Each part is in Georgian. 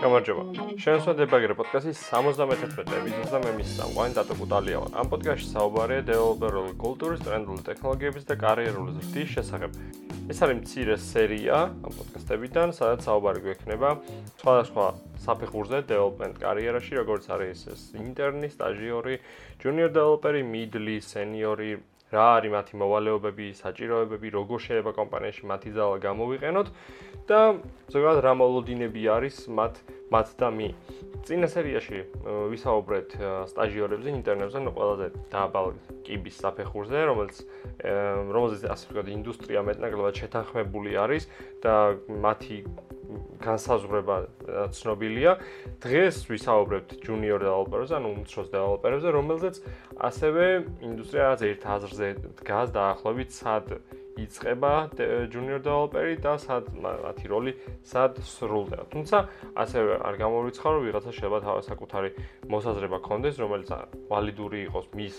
გამარჯობა. შენსვა დებაგერე პოდკასტის 71 ეპიზოდს და მე მის სამყარო დატო კუტალია ვარ. ამ პოდკასტში საუბარია დეველოპერული კულტურის, ტრენდული ტექნოლოგიების და კარიერული ზრდის შესახებ. ეს არის მცირე სერია ამ პოდკასტებიდან, სადაც საუბარი გვექნება სხვადასხვა საფეხურზე დეველოპმენტ კარიერაში, როგორც არის ეს ინტერნი, სტაჟიორი, ჯუნიორ დეველოპერი, მიდლი, სენიორი, რა არის მათი მოვალეობები, საჭიროებები, როგორ შეიძლება კომპანიაში მათი ძალა გამოვიყენოთ და ზოგადად რა მოლოდინები არის მათ მათ და მი. წინა სერიაში ვისაუბრეთ სტაჟიორებზე, ინტერნებზე, ნუ ყველაზე დაბალ კიბის საფეხურზე, რომელიც რომელზეც ასე ვთქვათ, ინდუსტრია მეტნაკლებად შეთანხმებული არის და მათი განსაზღვრება ცნობილია. დღეს ვისაუბრებთ junior developer-ზე, ანუ უმცროს developer-ზე, რომელზეც ასევე ინდუსტრია რაც ერთ აზრზე დგას დაახლოებით სად იწება junior developer-ი და სად მათი როლი სად სრულდება. თუმცა ასევე არ გამოვიცხარო, ვიღაცა შეიძლება თავის საკუთარი მოსაზრება კონდეს, რომელიც ვალიდური იყოს მის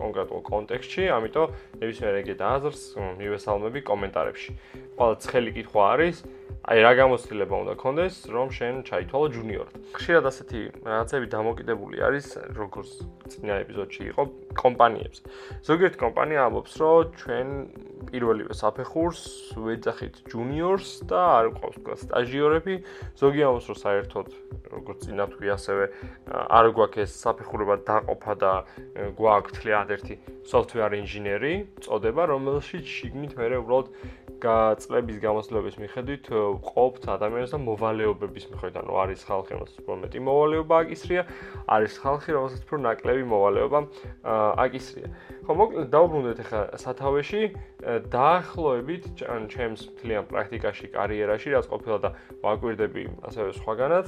კონკრეტულ კონტექსტში, ამიტომ ნებისმიერ ეგეთ აზრს მივესალმები კომენტარებში. ყველა ცხელი კითხვა არის, აი რა გამოცდილება უნდა კონდეს, რომ შენ ჩაითვალო ჯუნიორად. ხშირად ასეთი რაღაცები დამოკიდებული არის, როგორც წინა ეპიზოდში იყო კომპანიებს. ზოგიერთ კომპანია ამბობს, რომ ჩვენ პირველივე საფეხურს ვეძახით ჯუნიორს და არ ყავს თქვა სტაჟიორები. ზოგი ამბობს, რომ საერთოდ როგორც წინა თქვი ასევე არ გვაქვს ეს საფეხურება დაყოფა და გვაქვს თლიანად ერთი software engineer-ი, წოდება, რომელშიც შიგნით მე უბრალოდ გაწლების გამოსვლების მიხედვით ყოფთ ადამიანებს და მოვალეობების მიხედვით, ანუ არის ხალხი, რომელსაც უფრო მეტი მოვალეობა აკისრია, არის ხალხი, რომელსაც უფრო ნაკლები მოვალეობა აკისრია. ხო, მოკლედ დაუბრუნდეთ ახლა სათავეში, დაახლოებით ან ჩემს მთლიან პრაქტიკაში, კარიერაში, რაც ყოფილა და ვაკვირდები ასევე სხვაგანაც,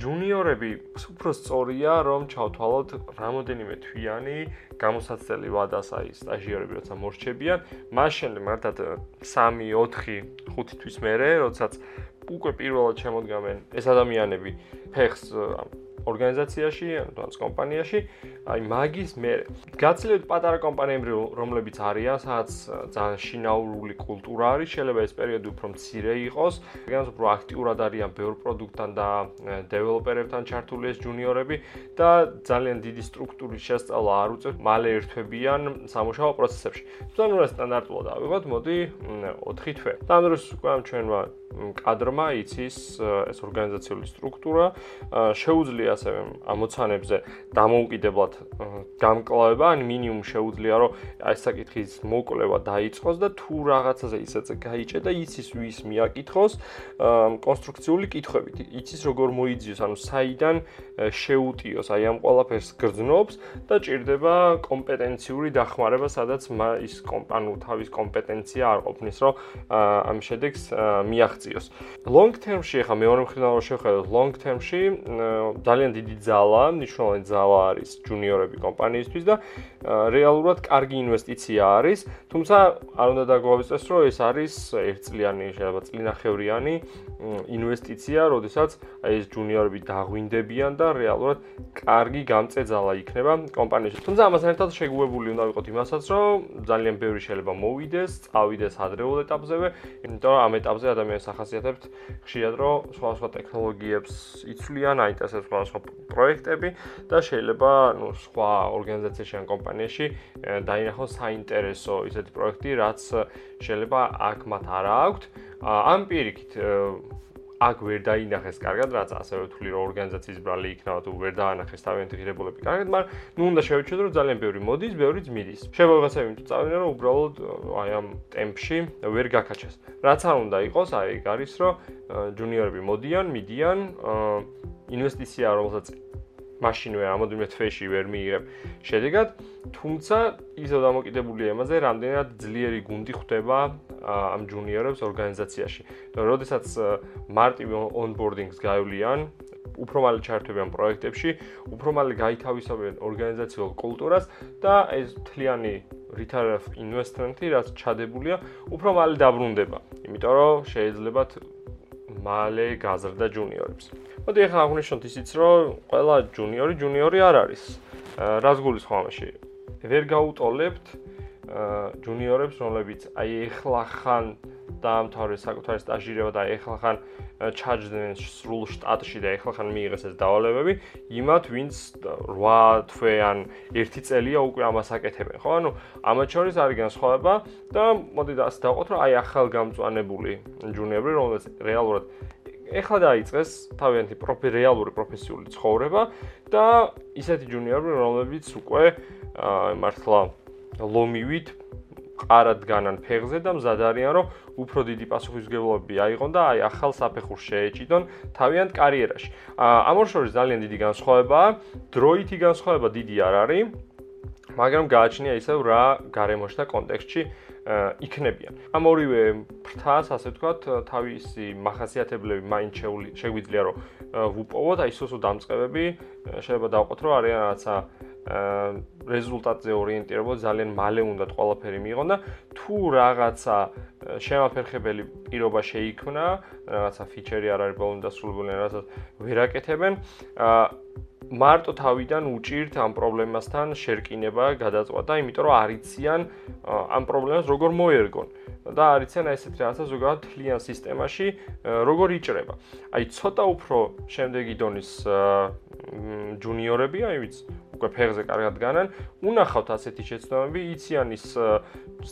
ჯუნიორები უფრო სწორია, რომ ჩავთვალოთ რამოდენიმე თვიანი გამოსაცდელი ვადას აი სტაჟიორები როცა მორჩებიან, მაშინ მართად 3, 4, 5 თვის მერე, როდესაც უკვე პირველად შემოდგამენ ეს ადამიანები ფეხს ორგანიზაციაში, ანუ კომპანიაში, აი მაგის მე გაცილებით პატარა კომპანიები რომლებიც არიან, სადაც ძალიან შინაურული კულტურა არის, შეიძლება ეს პერიოდი უფრო მცირე იყოს, განს უფრო აქტიურად არიან ბევრ პროდუქტთან და დეველოპერებთან ჩართული ეს ჯუნიორები და ძალიან დიდი სტრუქტურის შესწავლა არ უწევთ, მალე ერთვებიან სამუშაო პროცესებში. თუმცა ნუ სტანდარტულად ავიღოთ, მოდი 4 თვე. და ამ დროს უკვე ჩვენმა კადრმა იცის ეს ორგანიზაციული სტრუქტურა, შეუძლია ასევე ამოცანებზე დამოუკიდებლად გამკლავება, ან მინიმუმ შეუძლია რომ აი საკითხის მოკვლევა დაიწყოს და თუ რაღაცაზე ისეც გაიჭე და იცის ვის მიაკითხოს კონსტრუქციული კითხვებით. იცის როგორ მოიძიოს, ანუ საიდან შეუტიოს აი ამ ყველაფერს გრძნობს და ჭირდება კომპეტენციური დახმარება, სადაც ის ანუ თავის კომპეტენცია არ ყოფნის, რომ ამ შედეგს მიაღწიოს. long term-ში ახლა მეორე მხრიდან რო შევხედოთ long term-ში ძალიან დიდი ძალა, მნიშვნელოვანი ძალა არის ჯუნიორები კომპანიისთვის და რეალურად კარგი ინვესტიცია არის, თუმცა არ უნდა დაგვავიწყდეს, რომ ეს არის ერთწლიანი, შეიძლება წლინახევრიანი ინვესტიცია, როდესაც აი ეს ჯუნიორები დაღვინდებიან და რეალურად კარგი გამწეძალა იქნება კომპანიაში. თუმცა ამასთან ერთად შეგუებული უნდა ვიყოთ იმასაც, რომ ძალიან ბევრი შეიძლება მოვიდეს, წავიდეს ადრეულ ეტაპზევე, იმიტომ რომ ამ ეტაპზე ადამიანს ახასიათებთ ხშირად რომ სხვა სხვა ტექნოლოგიებს იცვლიან, აინტერესებს სხვა სხვა პროექტები და შეიძლება ნუ სხვა ორგანიზაციაში ან კომპანიაში დაინახოს საინტერესო ისეთი პროექტი, რაც შეიძლება აქ მათ არ აქვთ. ამ პირიქით აქ ვერ დაინახეს კარგად, რაც ასევე ვთვლი, რომ ორგანიზაციის ბრალი იქნება თუ ვერ დაანახეს თავიანთი ღირებულები კარგად, მაგრამ ნუ უნდა შევეჩვენოთ, რომ ძალიან ბევრი მოდის, ბევრი ძმიდის. შემოგასწავლე იმიტომ წავიდნენ, რომ უბრალოდ აი ამ ტემპში ვერ გაკაჩეს. რაც არ უნდა იყოს, აი გარის, რომ ჯუნიორები მოდიან, მიდიან, ინვესტიცია რომელსაც მაშინვე რამოდენიმე თვეში ვერ მიიღებ შედეგად, თუმცა ისო დამოკიდებულია იმაზე, რამდენად ძლიერი გუნდი ხვდება ამ ჯუნიორებს ორგანიზაციაში. როდესაც მარტივ ონბორდინგს გაივლიან, უფრო მალე ჩართვებიან პროექტებში, უფრო მალე გაითავისებიან ორგანიზაციულ კულტურას და ეს მთლიანი return of investment-ი, რაც ჩადებულია, უფრო მალე დაბრუნდება. იმიტომ რომ შეიძლება მალე გაზრდა ჯუნიორებს. მოდი ახლა აღნიშნოთ ისიც, რომ ყველა ჯუნიორი ჯუნიორი არ არის. რას გულისხმობ ამაში? ვერ გაუტოლებთ ჯუნიორებს, რომლებიც აი ეხლა ხან დაამთავრეს საკუთარი სტაჟირება და ეხლა ხან ჩაჯდნენ სრულ შტატში და ეხლა ხან მიიღეს ეს დავალებები, იმათ ვინც 8 თვე ან 1 წელია უკვე ამას აკეთებენ, ხო? ანუ ამათ შორის არის განსხვავება და მოდი ასე დავყოთ, რომ აი ახალ გამწვანებული ჯუნიორები, რომლებიც რეალურად ეხლა დაიწყეს თავიანთი პროფი რეალური პროფესიული ცხოვრება და ისეთი ჯუნიორები, რომლებიც უკვე მართლა ლომივით ყარად განან ფეხზე და მზად არიან რომ უფრო დიდი პასუხისგებლობები აიღონ და აი ახალ საფეხურს შეეჭიდონ თავიანთ კარიერაში. ამ ორ შორის ძალიან დიდი განსხვავებაა. დროითი განსხვავება დიდი არ არის, მაგრამ გააჩნია ისევ რა გარემოში და კონტექსტში იქნებიან. ამ ორივე ფრთას, ასე ვთქვათ, თავისი მახასიათებლები მაინც შეგვიძლია რომ ვუპოვოთ, აი სოსო დამწყებები შეიძლება დავყოთ რომ არიან რაღაცა რეზულტატზე ორიენტირებულ ძალიან მალე უნდა ყველაფერი მიიღონ და თუ რაღაცა შემაფერხებელი პირობა შეიქმნა, რაღაცა ფიჩერი არ არის ბოლომდე დასრულებული, რაღაცა ვერაკეთებენ, მარტო თავიდან უჭირთ ამ პრობლემასთან შერკინება, გადაწყვეტა, იმიტომ რომ არიციან ამ პრობლემას როგორ მოერგონ და არიციან ესეთ რაღაცა ზოგადად თლიან სისტემაში როგორ იჭრება. აი ცოტა უფრო შემდეგი დონის ჯუნიორები, აი ვიცი, უკვე ფეხზე კარგად განან, უნახავთ ასეთი შეცდომები, იციან ის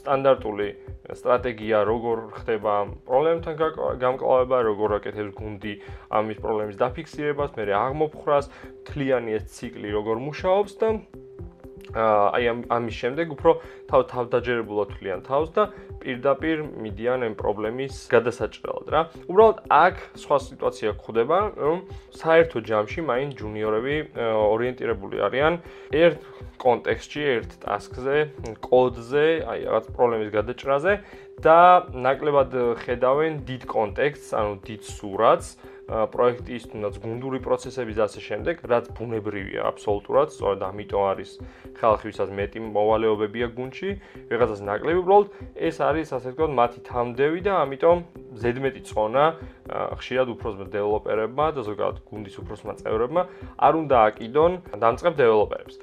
სტანდარტული სტრატეგია, როგორ ხდება პრობლემთან გამკლავება, როგორ აკეთებს გუნდი ამის პრობლემის დაფიქსირებას, მე აღმოფხრას, თლიანი ეს ციკლი როგორ მუშაობს და აი ამ ამის შემდეგ უფრო თავ თავდაჯერებულად თვლიან თავს და პირდაპირ მიდიან ამ პრობლემის გადასაჭრელად რა. უბრალოდ აქ სხვა სიტუაცია გვხვდება, რომ საერთო ჯამში მაინ ჯუნიორები ორიენტირებული არიან ერთ კონტექსტში, ერთ ტასკზე, კოდზე, აი რაღაც პრობლემის გადაჭრაზე და ნაკლებად ხედავენ დიდ კონტექსტს, ანუ დიდ სურათს. პროექტის თუნდაც გუნდური პროცესების და ასე შემდეგ, რაც ბუნებრივია აბსოლუტურად, სწორედ ამიტომ არის ხალხი ვისაც მეტი მოვალეობებია გუნდში, ვიღაცას ნაკლები უბრალოდ ეს არის ასე ვთქვათ მათი თამდევი და ამიტომ ზედმეტი წონა ხშირად უფროსმა დეველოპერებმა და ზოგადად გუნდის უფროსმა წევრებმა არ უნდა აკიდონ დამწყებ დეველოპერებს.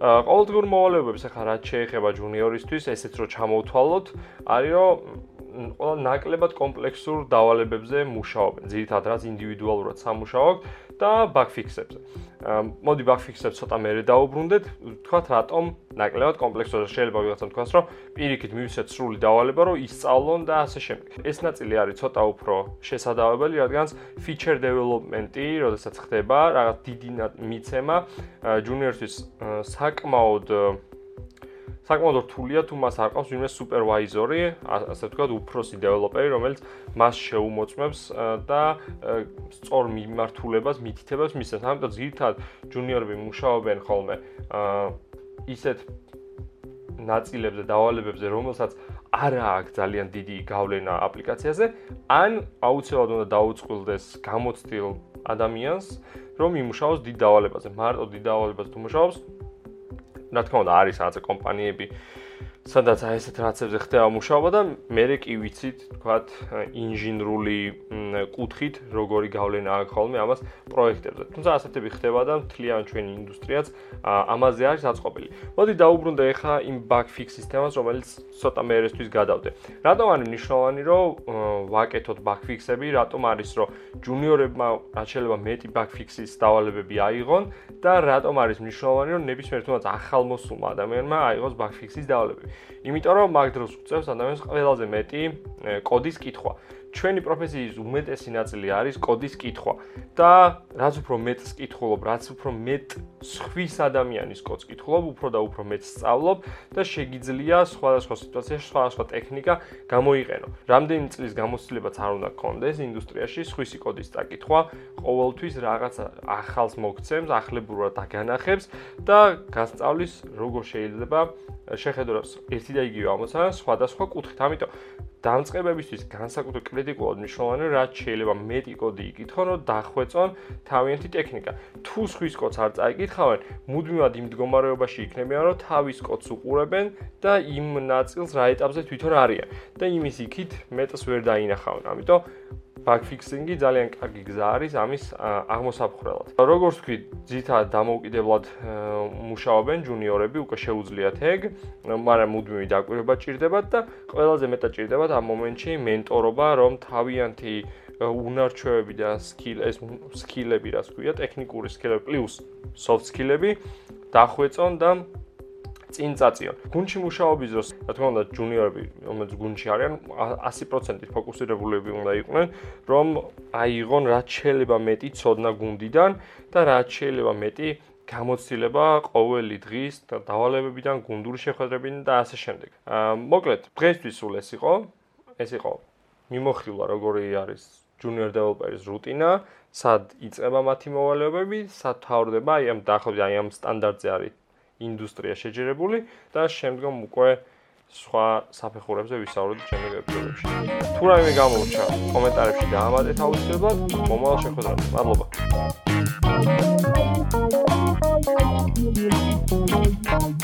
ყოველდღიურ მოვალეობებს ახლა რაც შეეხება ჯუნიორისთვის, ესეც რო ჩამოვთვალოთ, არის რომ ყველა ნაკლებად კომპლექსურ დავალებებზე მუშაობენ. ძირითადად რაც ინდივიდუალურად სამუშაოთ და ბაგფიქსებზე. მოდი ბაგფიქსებს ცოტა მერე დაუბრუნდეთ, თქვათ რატომ ნაკლებად კომპლექსურია. შეიძლება ვიღაცამ თქვას, რომ პირიქით მივისეთ სრული დავალება, რომ ისწავლონ და ასე შემდეგ. ეს ნაწილი არის ცოტა უფრო შესაძლებელი, რადგან feature development-ი, როდესაც ხდება, რაღაც დიდი მიცემა junior-თვის საკმაოდ საკმაოდ რთულია თუ მას არ ყავს ვინმე სუპერვაიზორი, ასე ვთქვათ, უფროსი დეველოპერი, რომელიც მას შეუმოწმებს და სწორ მიმართულებას, მითითებას მისცემს. ამიტომ ძირითადად ჯუნიორები მუშაობენ ხოლმე ისეთ ნაწილებზე, დავალებებზე, რომელსაც არ აქვს ძალიან დიდი გავლენა აპლიკაციაზე, ან აუცილებლად უნდა დაუწყვილდეს გამოცდილ ადამიანს, რომ იმუშაოს დიდ დავალებაზე. მარტო დიდ დავალებაზე თუ მუშაობს, რა თქმა უნდა არის რაღაცა კომპანიები სადაც აი ესეთ რაღაცებზე ხდება მუშაობა და მე კი ვიცით, თქვათ, ინჟინრული კუთხით როგორი გავლენა აქვს ხოლმე ამას პროექტებზე. თუმცა ასეთები ხდება და მთლიან ჩვენი ინდუსტრიაც ამაზე არის აწყობილი. მოდი დაუბრუნდე ახლა იმ bug fix სისტემას, რომელიც ცოტა მეერესთვის გადავდე. რატომ არის მნიშვნელოვანი, რომ ვაკეთოთ bug fix-ები, რატომ არის, რომ ჯუნიორებმა რაც შეიძლება მეტი bug fix-ის დავალებები აიღონ და რატომ არის მნიშვნელოვანი, რომ ნებისმიერ თუნდაც ახალმოსულმა ადამიანმა აიღოს bug fix-ის დავალებები. იმიტომ რომ მაგ დროს უწევს ადამიანს ყველაზე მეტი კოდის კითხვა. ჩვენი პროფესიის უმეტესი ნაწილი არის კოდის კითხვა და რაც უფრო მეტს კითხულობ, რაც უფრო მეტ სხვის ადამიანის კოდს კითხულობ, უფრო და უფრო მეტ სწავლობ და შეგიძლია სხვადასხვა სიტუაციაში სხვადასხვა ტექნიკა გამოიყენო. რამდენი წლის გამოცდილებაც არ უნდა გქონდეს ინდუსტრიაში სხვისი კოდის წაკითხვა, ყოველთვის რაღაც ახალს მოგცემს, ახლებურად აგანახებს და გასწავლის როგორ შეიძლება შეხედოს ერთი და იგივე ამოცანა სხვადასხვა კუთხით. ამიტომ დამწყებებისთვის განსაკუთრებით კრიტიკულად მნიშვნელოვანია, რაც შეიძლება მეტი კოდი იკითხონ, რომ დახვეწონ თავიანთი ტექნიკა. თუ სხვის კოდს არ წაიკითხავენ, მუდმივად იმ მდგომარეობაში იქნებიან, რომ თავის კოდს უყურებენ და იმ ნაწილს რა ეტაპზე თვითონ არიან და იმის იქით მეტს ვერ დაინახავენ. ამიტომ bug fixing-ი ძალიან კარგი გზა არის ამის აღმოსაფხრელად. როგორც ვთქვი, ძირითადად დამოუკიდებლად მუშაობენ ჯუნიორები, უკვე შეუძლიათ ეგ, მაგრამ მუდმივი დაკვირვება ჭირდებათ და ყველაზე მეტად ჭირდებათ ამ მომენტში მენტორობა, რომ თავიანთი უნარჩვევები და სკილ ეს სკილები, რაც ქვია, ტექნიკური სკილები პლუს soft skill-ები დახვეწონ და წინ წაწიონ. გუნჩი მუშაობის დროს, რა თქმა უნდა, ჯუნიორები, რომელიც გუნჩი არიან, 100%-ით ფოკუსირებულები უნდა იყვნენ, რომ აიღონ რაც შეიძლება მეტი ცოდნა გუნდიდან და რაც შეიძლება მეტი გამოცდილება ყოველი დღის დავალებებიდან, გუნდური შეხვედრებიდან და ასე შემდეგ. აა მოკლედ, დღესთვის სულ ეს იყო. ეს იყო მიმოხილვა, როგორი არის junior developer-ის რუტინა, სად იწება მათი მოვალეობები, სად თავდება, აი ამ დაახლოებით აი ამ სტანდარტზე არის ინდუსტრია შეჯერებული და შემდგომ უკვე სხვა საფეხურებზე ვისაუბროთ ჩემი ეპიზოდებში. თუ რაიმე გამორჩა, კომენტარებში დაამატეთ აუცილებლად, მომავალ შეხვედრაზე. მადლობა. Thank you.